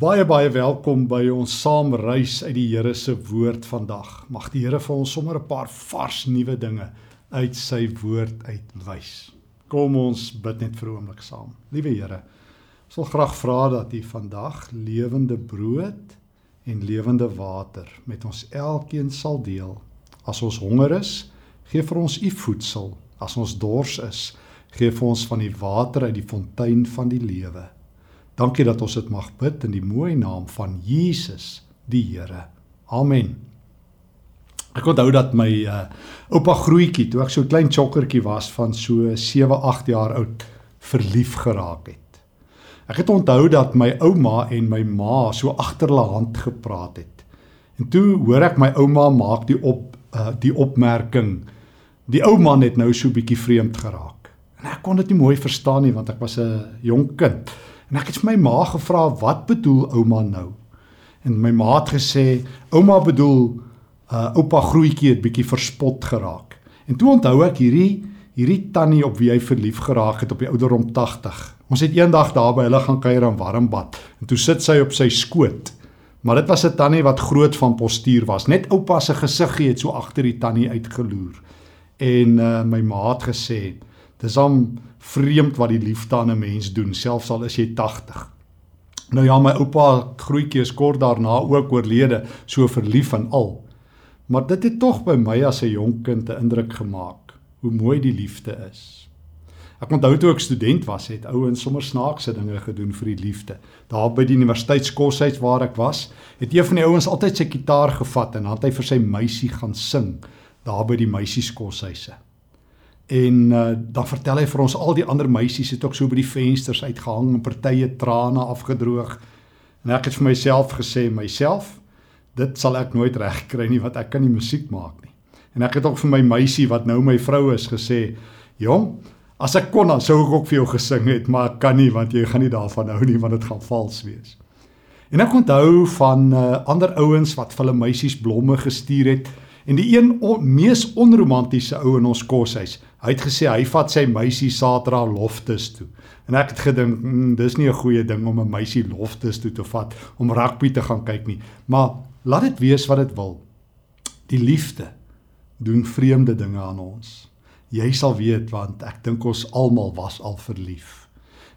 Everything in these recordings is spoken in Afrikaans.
Baie baie welkom by ons saamreis uit die Here se woord vandag. Mag die Here vir ons sommer 'n paar vars nuwe dinge uit sy woord uitwys. Kom ons bid net vir 'n oomblik saam. Liewe Here, ons wil graag vra dat U vandag lewende brood en lewende water met ons elkeen sal deel. As ons honger is, gee vir ons U voedsel. As ons dors is, gee vir ons van die water uit die fontein van die lewe. Dankie dat ons dit mag bid in die mooi naam van Jesus die Here. Amen. Ek onthou dat my uh, oupa grootjie toe ek so klein chokkertjie was van so 7, 8 jaar oud verlief geraak het. Ek het onthou dat my ouma en my ma so agter hulle hand gepraat het. En toe hoor ek my ouma maak die op uh, die opmerking die ou man het nou so bietjie vreemd geraak. En ek kon dit nie mooi verstaan nie want ek was 'n jong kind. En ek het vir my ma gevra wat bedoel ouma nou? En my ma het gesê ouma bedoel uh oupa grootjie het bietjie verspot geraak. En toe onthou ek hierdie hierdie tannie op wie hy verlief geraak het op die ouderdom 80. Ons het eendag daar by hulle gaan kuier in Warmbad en toe sit sy op sy skoot. Maar dit was 'n tannie wat groot van postuur was. Net oupa se gesiggie het so agter die tannie uitgeloer. En uh my ma het gesê Dis hom vreemd wat die liefde aan 'n mens doen, selfs al is jy 80. Nou ja, my oupa grootjie is kort daarna ook oorlede, so verlief en al. Maar dit het tog by my as 'n jonk kind 'n indruk gemaak hoe mooi die liefde is. Ek onthou toe ek student was, het ouens sommer snaakse dinge gedoen vir die liefde. Daar by die universiteitskoshuis waar ek was, het een van die ouens altyd sy kitaar gevat en dan het hy vir sy meisie gaan sing daar by die meisieskoshuise. En uh, dan vertel hy vir ons al die ander meisies het ook so by die vensters uitgehang en partye trane afgedroog. En ek het vir myself gesê, myself, dit sal ek nooit regkry nie want ek kan nie musiek maak nie. En ek het ook vir my meisie wat nou my vrou is gesê, "Jong, as ek kon dan sou ek ook vir jou gesing het, maar ek kan nie want jy gaan nie daarvan hou nie want dit gaan vals wees." En ek onthou van uh, ander ouens wat vir hulle meisies blomme gestuur het En die een on, mees onromantiese ou in ons koshuis, hy het gesê hy vat sy meisie Satra loftes toe. En ek het gedink, mm, dis nie 'n goeie ding om 'n meisie loftes toe te vat om rugby te gaan kyk nie. Maar laat dit wees wat dit wil. Die liefde doen vreemde dinge aan ons. Jy sal weet want ek dink ons almal was al verlief.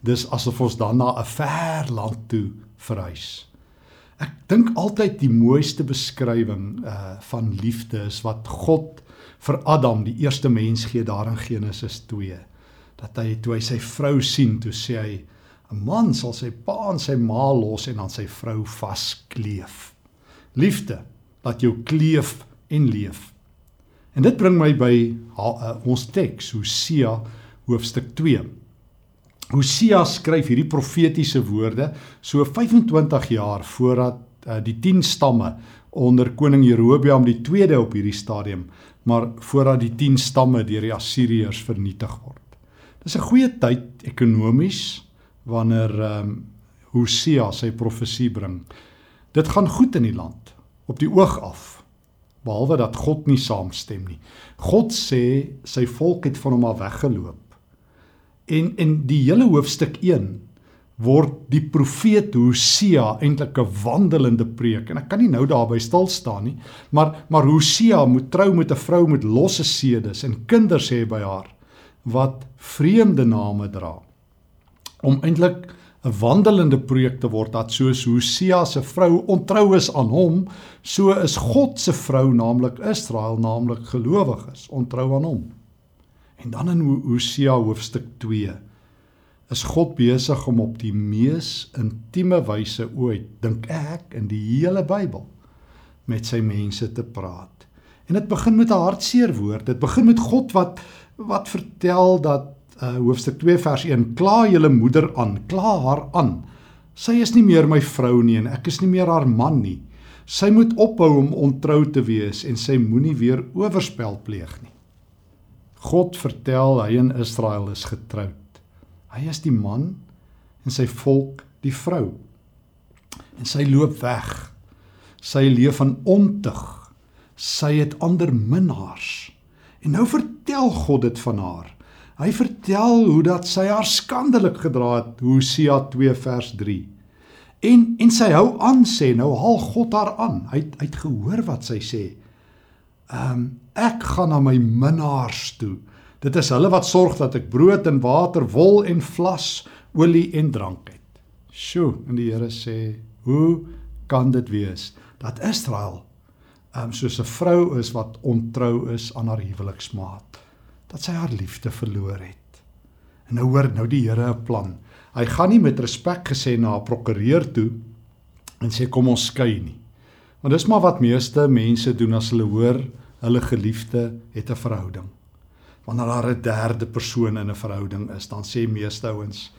Dis asof ons dan na 'n ver land toe verhuis. Ek dink altyd die mooiste beskrywing uh van liefde is wat God vir Adam, die eerste mens gee daar in Genesis 2. Dat hy toe hy sy vrou sien, toe sê hy 'n man sal sy pa en sy ma los en aan sy vrou vaskleef. Liefde laat jou kleef en leef. En dit bring my by uh, ons teks Hosea hoofstuk 2. Hosea skryf hierdie profetiese woorde so 25 jaar voordat uh, die 10 stamme onder koning Jerobeam die 2de op hierdie stadium, maar voordat die 10 stamme deur die Assiriërs vernietig word. Dis 'n goeie tyd ekonomies wanneer um, Hosea sy profesie bring. Dit gaan goed in die land op die oog af behalwe dat God nie saamstem nie. God sê sy volk het van hom af weggeloop. En in die hele hoofstuk 1 word die profeet Hosea eintlik 'n wandelende preek. En ek kan nie nou daarby stil staan nie maar maar Hosea moet trou met 'n vrou met losse sedes en kinders hê by haar wat vreemde name dra. Om eintlik 'n wandelende preek te word dat soos Hosea se vrou ontrou is aan hom so is God se vrou naamlik Israel naamlik gelowig is ontrou aan hom En dan in Hosea hoofstuk 2 is God besig om op die mees intieme wyse ooit, dink ek, in die hele Bybel met sy mense te praat. En dit begin met 'n hartseer woord. Dit begin met God wat wat vertel dat uh, hoofstuk 2 vers 1 kla julle moeder aan, kla haar aan. Sy is nie meer my vrou nie en ek is nie meer haar man nie. Sy moet ophou om ontrou te wees en sy moenie weer oorspel pleeg nie. God vertel hy en Israel is getroud. Hy is die man en sy volk die vrou. En sy loop weg. Sy leef in ontug. Sy het ander minnaars. En nou vertel God dit van haar. Hy vertel hoe dat sy haar skandelik gedra het, Hosea 2 vers 3. En en sy hou aan sê, nou haal God haar aan. Hy hy het gehoor wat sy sê. Ehm um, ek gaan na my minnaars toe. Dit is hulle wat sorg dat ek brood en water, wol en vlas, olie en drank het. Sjoe, en die Here sê, hoe kan dit wees dat Israel ehm um, soos 'n vrou is wat ontrou is aan haar huweliksmaat, dat sy haar liefde verloor het. En nou hoor nou die Here 'n plan. Hy gaan nie met respek gesê na 'n prokureur toe en sê kom ons skei nie. Want dis maar wat meeste mense doen as hulle hoor hulle geliefde het 'n verhouding. Wanneer daar 'n derde persoon in 'n verhouding is, dan sê meeste ouens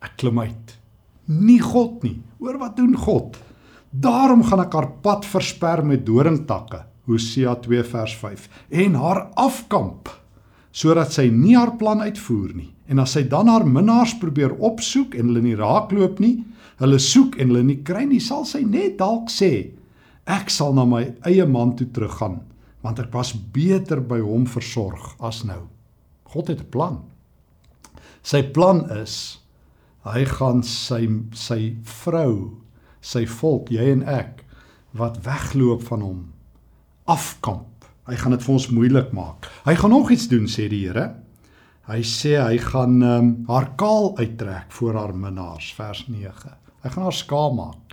ek klim uit. Nie God nie. Hoor wat doen God? Daarom gaan ek haar pad versper met doringtakke. Hosea 2 vers 5 en haar afkamp sodat sy nie haar plan uitvoer nie. En as sy dan haar minnaars probeer opsoek en hulle nie raakloop nie, hulle soek en hulle nie kry nie, sal sy net dalk sê: Ek sal na my eie man toe teruggaan, want ek was beter by hom versorg as nou. God het 'n plan. Sy plan is hy gaan sy sy vrou, sy volk, jy en ek wat wegloop van hom afkamp. Hy gaan dit vir ons moeilik maak. Hy gaan nog iets doen sê die Here. Hy sê hy gaan um, haar kaal uittrek voor haar minnaars vers 9. Hy gaan haar skaam maak.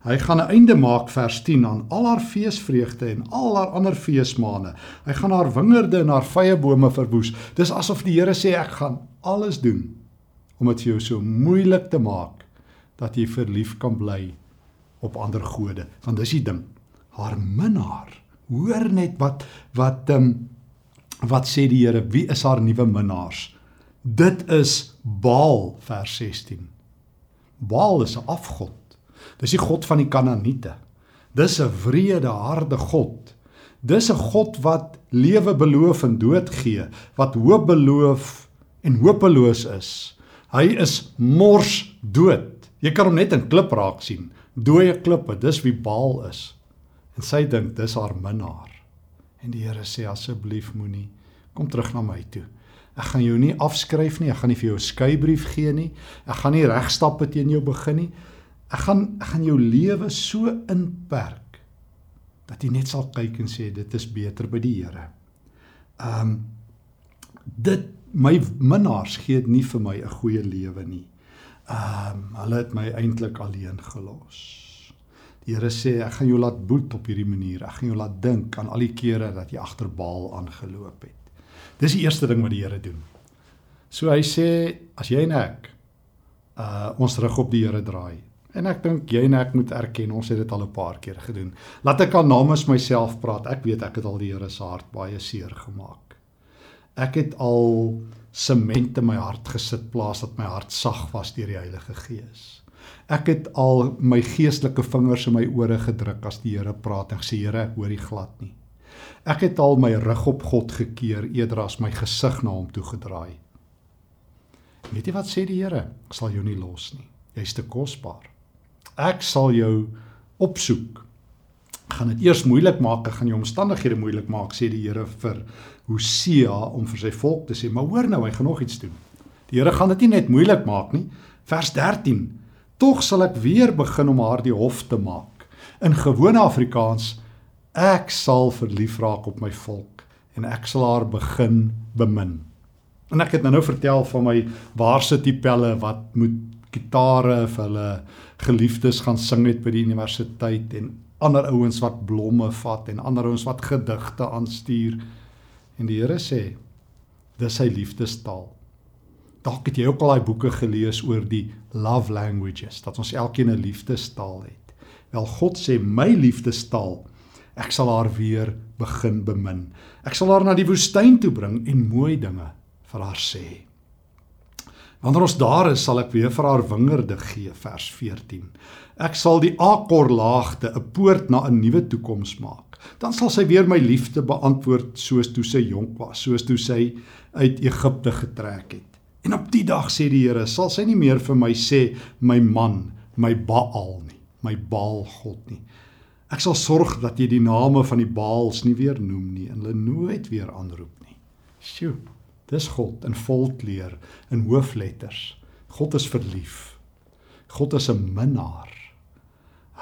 Hy gaan 'n einde maak vers 10 aan al haar feesvreugde en al haar ander feesmaande. Hy gaan haar wingerde en haar vyebome verwoes. Dis asof die Here sê ek gaan alles doen om dit vir jou so moeilik te maak dat jy verlief kan bly op ander gode. Want dis die ding. Haar minnaar. Hoor net wat wat ehm um, Wat sê die Here? Wie is haar nuwe minnaars? Dit is Baal vers 16. Baal is 'n afgod. Dis die god van die Kanaaniete. Dis 'n wrede, harde god. Dis 'n god wat lewe beloof en dood gee, wat hoop beloof en hopeloos is. Hy is mors dood. Jy kan hom net in klip raak sien. Dooie klippe, dis wie Baal is. En sy dink dis haar minnaar. En die Here sê asseblief moenie kom terug na my toe. Ek gaan jou nie afskryf nie, ek gaan nie vir jou 'n skeybrief gee nie. Ek gaan nie regstappe teen jou begin nie. Ek gaan ek gaan jou lewe so inperk dat jy net sal kyk en sê dit is beter by die Here. Ehm um, dit my minnaars gee nie vir my 'n goeie lewe nie. Ehm um, hulle het my eintlik alleen gelos. Die Here sê ek gaan jou laat boet op hierdie manier. Ek gaan jou laat dink aan al die kere dat jy agter Baal aangeloop het. Dis die eerste ding wat die Here doen. So hy sê as jy en ek uh ons rug op die Here draai. En ek dink jy en ek moet erken ons het dit al 'n paar keer gedoen. Laat ek aan namens myself praat. Ek weet ek het al die Here se hart baie seer gemaak. Ek het al sement in my hart gesit plaas dat my hart sag was deur die Heilige Gees. Ek het al my geestelike vingers in my ore gedruk as die Here praat en gesê Here, ek hoor nie glad nie. Ek het al my rug op God gekeer eerder as my gesig na hom toe gedraai. Weet jy wat sê die Here? Ek sal jou nie los nie. Jy's te kosbaar. Ek sal jou opsoek. Ek gaan dit eers moeilik maak, ek gaan jou omstandighede moeilik maak, sê die Here vir Hosea om vir sy volk te sê, maar hoor nou, hy gaan nog iets doen. Die Here gaan dit nie net moeilik maak nie. Vers 13 Tog sal ek weer begin om haar die hof te maak. In gewone Afrikaans, ek sal verlief raak op my volk en ek sal haar begin bemin. En ek het nou nou vertel van my waar sit die pelle wat moet gitare vir hulle geliefdes gaan sing het by die universiteit en ander ouens wat blomme vat en ander ouens wat gedigte aanstuur. En die Here sê dis sy liefdestaal. Dalk het jy ook al daai boeke gelees oor die love languages, dat ons elkeen 'n liefdestaal het. Wel God sê my liefdestaal, ek sal haar weer begin bemin. Ek sal haar na die woestyn toe bring en mooi dinge vir haar sê. Wanneer ons daar is, sal ek weer vir haar wingerde gee, vers 14. Ek sal die akorlaagte 'n poort na 'n nuwe toekoms maak. Dan sal sy weer my liefde beantwoord soos toe sy jonk was, soos toe sy uit Egipte getrek het. En op die dag sê die Here, sal sy nie meer vir my sê my man, my Baal nie, my Baal God nie. Ek sal sorg dat jy die name van die Baals nie weer noem nie en hulle nooit weer aanroep nie. Sjoe, dis God in volkleur in hoofletters. God is verlief. God is 'n minnaar.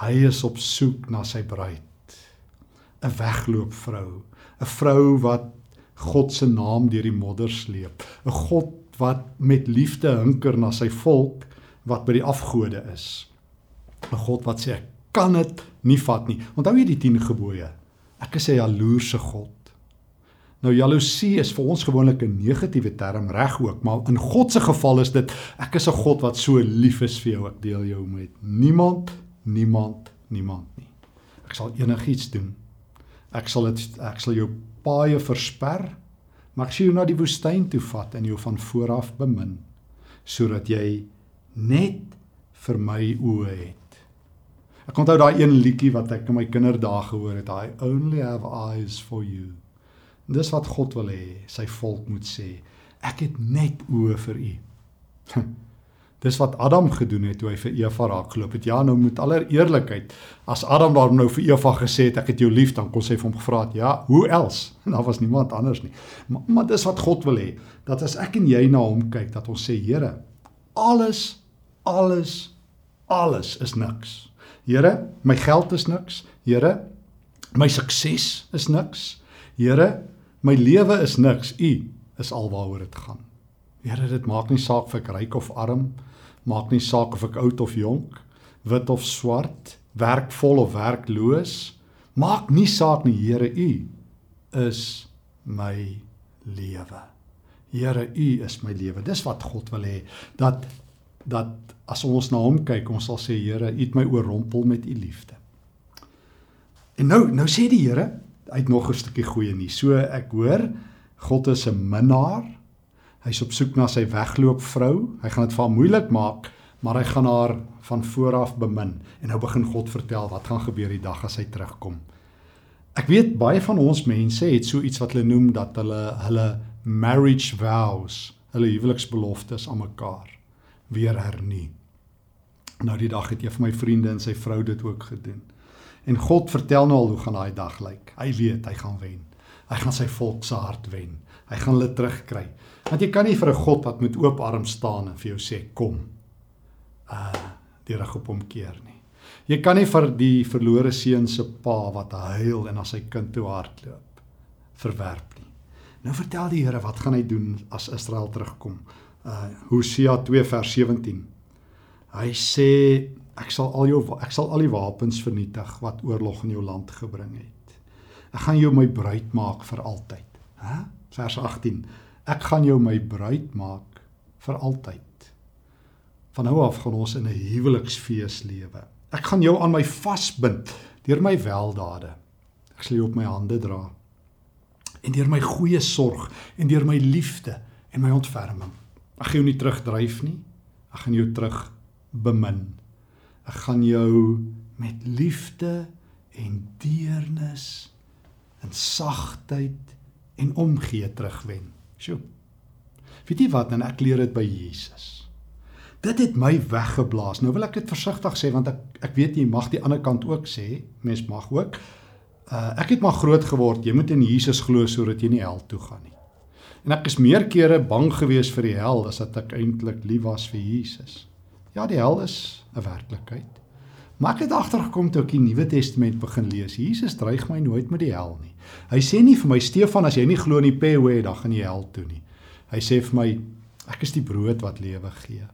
Hy is op soek na sy bruid. 'n Wegloopvrou, 'n vrou wat God se naam deur die modder sleep, 'n God wat met liefde hinker na sy volk wat by die afgode is. 'n God wat sê ek kan dit nie vat nie. Onthou jy die 10 gebooie? Ek is 'n jaloerse God. Nou jaloesie is vir ons gewoonlik 'n negatiewe term reg ook, maar in God se geval is dit ek is 'n God wat so lief is vir jou. Ek deel jou met niemand, niemand, niemand nie. Ek sal enigiets doen. Ek sal dit ek sal jou paaie versper, maar ek sien jou na die woestyn toe vat en jou van vooraf bemin sodat jy net vir my oë het. Ek onthou daai een liedjie wat ek in my kinderdae gehoor het, I only have eyes for you. En dis wat God wil hê, sy volk moet sê, ek het net oë vir u. dis wat Adam gedoen het toe hy vir Eva raak geloop het. Ja, nou met aller eerlikheid, as Adam daar nou vir Eva gesê het ek het jou lief, dan kon sy vir hom gevra het, ja, hoe els? En daar was niemand anders nie. Maar, maar dis wat God wil hê, dat as ek en jy na hom kyk, dat ons sê, Here, alles alles alles is niks. Here, my geld is niks. Here, my sukses is niks. Here, My lewe is niks. U is alwaaroor dit gaan. Here, dit maak nie saak of ek ryk of arm, maak nie saak of ek oud of jonk, wit of swart, werkvol of werkloos, maak nie saak nie, Here, U is my lewe. Here, U is my lewe. Dis wat God wil hê dat dat as ons na hom kyk, ons sal sê Here, U het my oorrompel met U liefde. En nou nou sê die Here, uit nog 'n stukkie goeie nuus. So ek hoor God is 'n minnaar. Hy's op soek na sy wegloop vrou. Hy gaan dit vir haar moeilik maak, maar hy gaan haar van vooraf bemin. En nou begin God vertel wat gaan gebeur die dag as hy terugkom. Ek weet baie van ons mense het so iets wat hulle noem dat hulle hulle marriage vows, hulle huweliksbeloftes aan mekaar weer hernie. Nou die dag het een van my vriende en sy vrou dit ook gedoen. En God vertel nou al hoe gaan daai dag lyk. Hy weet hy gaan wen. Hy gaan sy volk se hart wen. Hy gaan hulle terugkry. Want jy kan nie vir 'n God wat met oop arms staan en vir jou sê kom. Uh die reg op hom keer nie. Jy kan nie vir die verlore seun se pa wat huil en na sy kind toe hardloop verwerp nie. Nou vertel die Here wat gaan hy doen as Israel terugkom. Uh Hosea 2 vers 17. Hy sê Ek sal al jou ek sal al die wapens vernietig wat oorlog in jou land gebring het. Ek gaan jou my bruid maak vir altyd. Hæ? Vers 18. Ek gaan jou my bruid maak vir altyd. Van nou af gaan ons in 'n huweliksfees lewe. Ek gaan jou aan my vasbind deur my weldade. Ek sal jou op my hande dra. En deur my goeie sorg en deur my liefde en my ontferming. Ek gaan jou nie terugdryf nie. Ek gaan jou terug bemin. Ek gaan jou met liefde en deernis en sagtheid en omgee terugwen. Sjoe. Weet jy wat, en ek leer dit by Jesus. Dit het my weggeblaas. Nou wil ek dit versigtig sê want ek ek weet jy mag die ander kant ook sê, mens mag ook. Uh ek het maar groot geword. Jy moet in Jesus glo sodat jy nie hel toe gaan nie. En ek is meer kere bang gewees vir die hel as dat ek eintlik lief was vir Jesus. Ja, die hel is 'n werklikheid. Maar ek het agtergekom toe ek die Nuwe Testament begin lees. Jesus dreig my nooit met die hel nie. Hy sê nie vir my Stefan as jy nie glo in die Pewe dan gaan jy hel toe nie. Hy sê vir my ek is die brood wat lewe gee.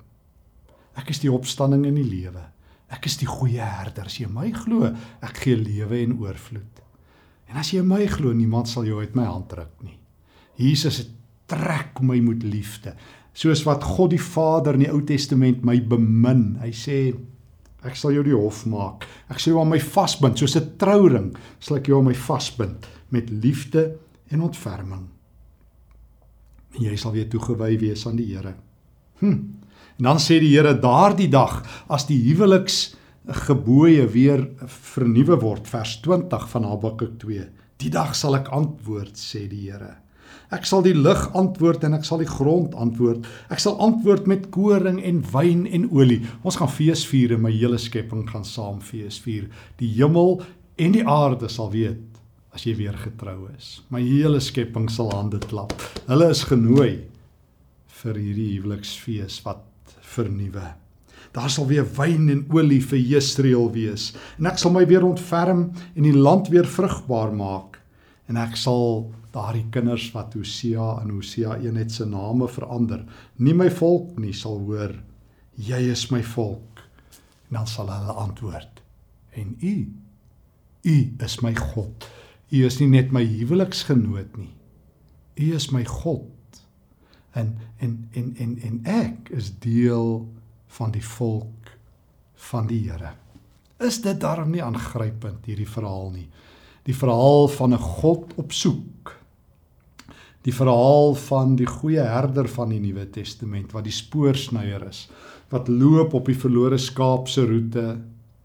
Ek is die opstanding en die lewe. Ek is die goeie herder. As jy my glo, ek gee lewe en oorvloed. En as jy my glo, niemand sal jou uit my hand ruk nie. Jesus trek my met liefde soos wat God die Vader in die Ou Testament my bemin. Hy sê ek sal jou die hof maak. Ek sal jou aan my vasbind soos 'n trouring, sal ek jou aan my vasbind met liefde en ontferming. En jy sal weer toegewy wees aan die Here. Hm. En dan sê die Here daardie dag as die huweliks gebooie weer vernuwe word vers 20 van Habakuk 2. Die dag sal ek antwoord sê die Here. Ek sal die lug antwoord en ek sal die grond antwoord. Ek sal antwoord met koring en wyn en olie. Ons gaan fees vier en my hele skepping gaan saam fees vier. Die hemel en die aarde sal weet as jy weer getrou is. My hele skepping sal hande klap. Hulle is genooi vir hierdie huweliksfees wat vernuwe. Daar sal weer wyn en olie vir Jesreel wees. En ek sal my weer ontferm en die land weer vrugbaar maak. En ek sal daardie kinders wat Hosea en Hosea 1 het se name verander, nie my volk nie sal hoor, jy is my volk. En dan sal hulle antwoord: En u, u is my God. U is nie net my huweliksgenoot nie. U is my God. En en en en en ek is deel van die volk van die Here. Is dit darm nie aangrypend hierdie verhaal nie? Die verhaal van 'n God op soek. Die verhaal van die goeie herder van die Nuwe Testament wat die spoorsnyer is, wat loop op die verlore skaap se roete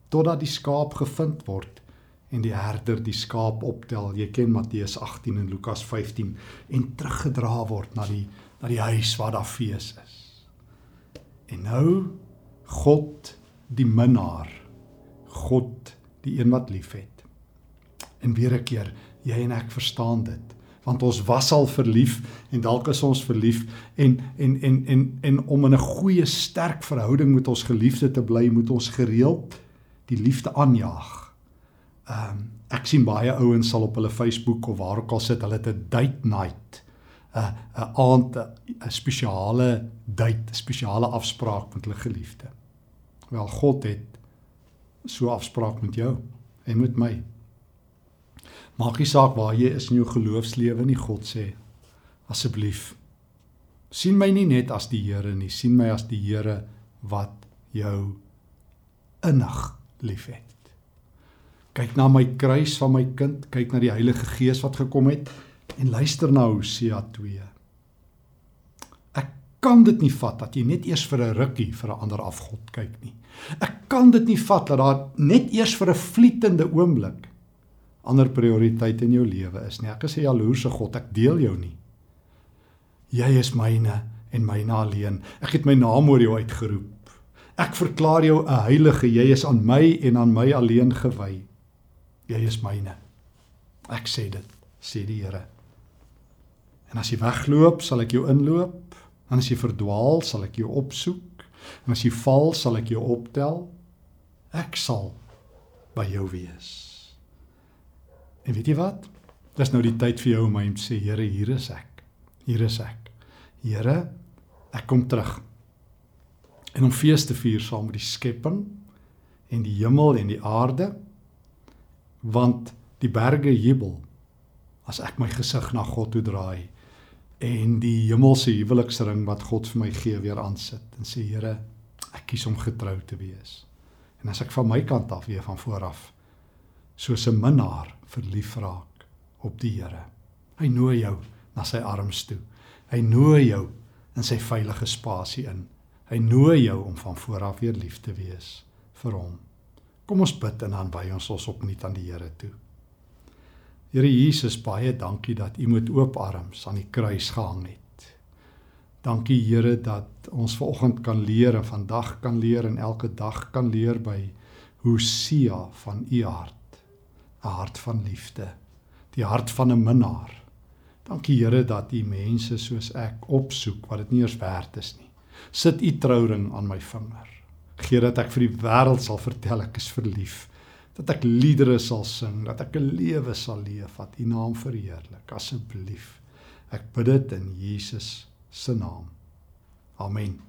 totdat die skaap gevind word en die herder die skaap optel. Jy ken Matteus 18 en Lukas 15 en teruggedra word na die na die huis waar daar fees is. En nou God die minnaar. God die een wat liefhet. En weer 'n keer, jy en ek verstaan dit, want ons was al verlief en dalk is ons verlief en en en en en om in 'n goeie sterk verhouding met ons geliefde te bly, moet ons gereeld die liefde aanjaag. Ehm um, ek sien baie ouens sal op hulle Facebook of waar ook al sit, hulle het 'n date night. 'n 'n aand 'n spesiale date, spesiale afspraak met hulle geliefde. Wel God het so afspraak met jou en met my. Maak nie saak waar jy is in jou geloofslewe nie, God sê asseblief sien my nie net as die Here nie, sien my as die Here wat jou innig liefhet. Kyk na my kruis van my kind, kyk na die Heilige Gees wat gekom het en luister na Hosea 2 kan dit nie vat dat jy net eers vir 'n rukkie vir 'n ander afgod kyk nie. Ek kan dit nie vat dat daar net eers vir 'n vlietende oomblik ander prioriteite in jou lewe is nie. Ek is 'n jaloerse God, ek deel jou nie. Jy is myne en myne alleen. Ek het my naam oor jou uitgeroep. Ek verklaar jou 'n heilige. Jy is aan my en aan my alleen gewy. Jy is myne. Ek sê dit, sê die Here. En as jy wegloop, sal ek jou inloop En as jy verdwaal, sal ek jou opsoek. En as jy val, sal ek jou optel. Ek sal by jou wees. En weet jy wat? Dis nou die tyd vir jou om my te sê, Here, hier is ek. Hier is ek. Here, ek kom terug. En om fees te vier saam met die skepping en die hemel en die aarde want die berge jubel as ek my gesig na God toe draai en die hemelse huweliksring wat God vir my gee weer aansit en sê Here, ek kies om getrou te wees. En as ek van my kant af weer van vooraf soos 'n minnaar verlief raak op die Here. Hy nooi jou na sy arms toe. Hy nooi jou in sy veilige spasie in. Hy nooi jou om van vooraf weer lief te wees vir hom. Kom ons bid en dan wy ons ons opnuut aan die Here toe. Here Jesus, baie dankie dat U met oop arms aan die kruis gehang het. Dankie Here dat ons vanoggend kan leer en vandag kan leer en elke dag kan leer by Hosea van U hart, 'n hart van liefde, die hart van 'n minnaar. Dankie Here dat U mense soos ek opsoek wat dit nie eens werd is nie. Sit U trouring aan my vinger. Gee dat ek vir die wêreld sal vertel ek is verlief dat ek liedere sal sing, dat ek 'n lewe sal leef wat U naam verheerlik. Asseblief. Ek bid dit in Jesus se naam. Amen.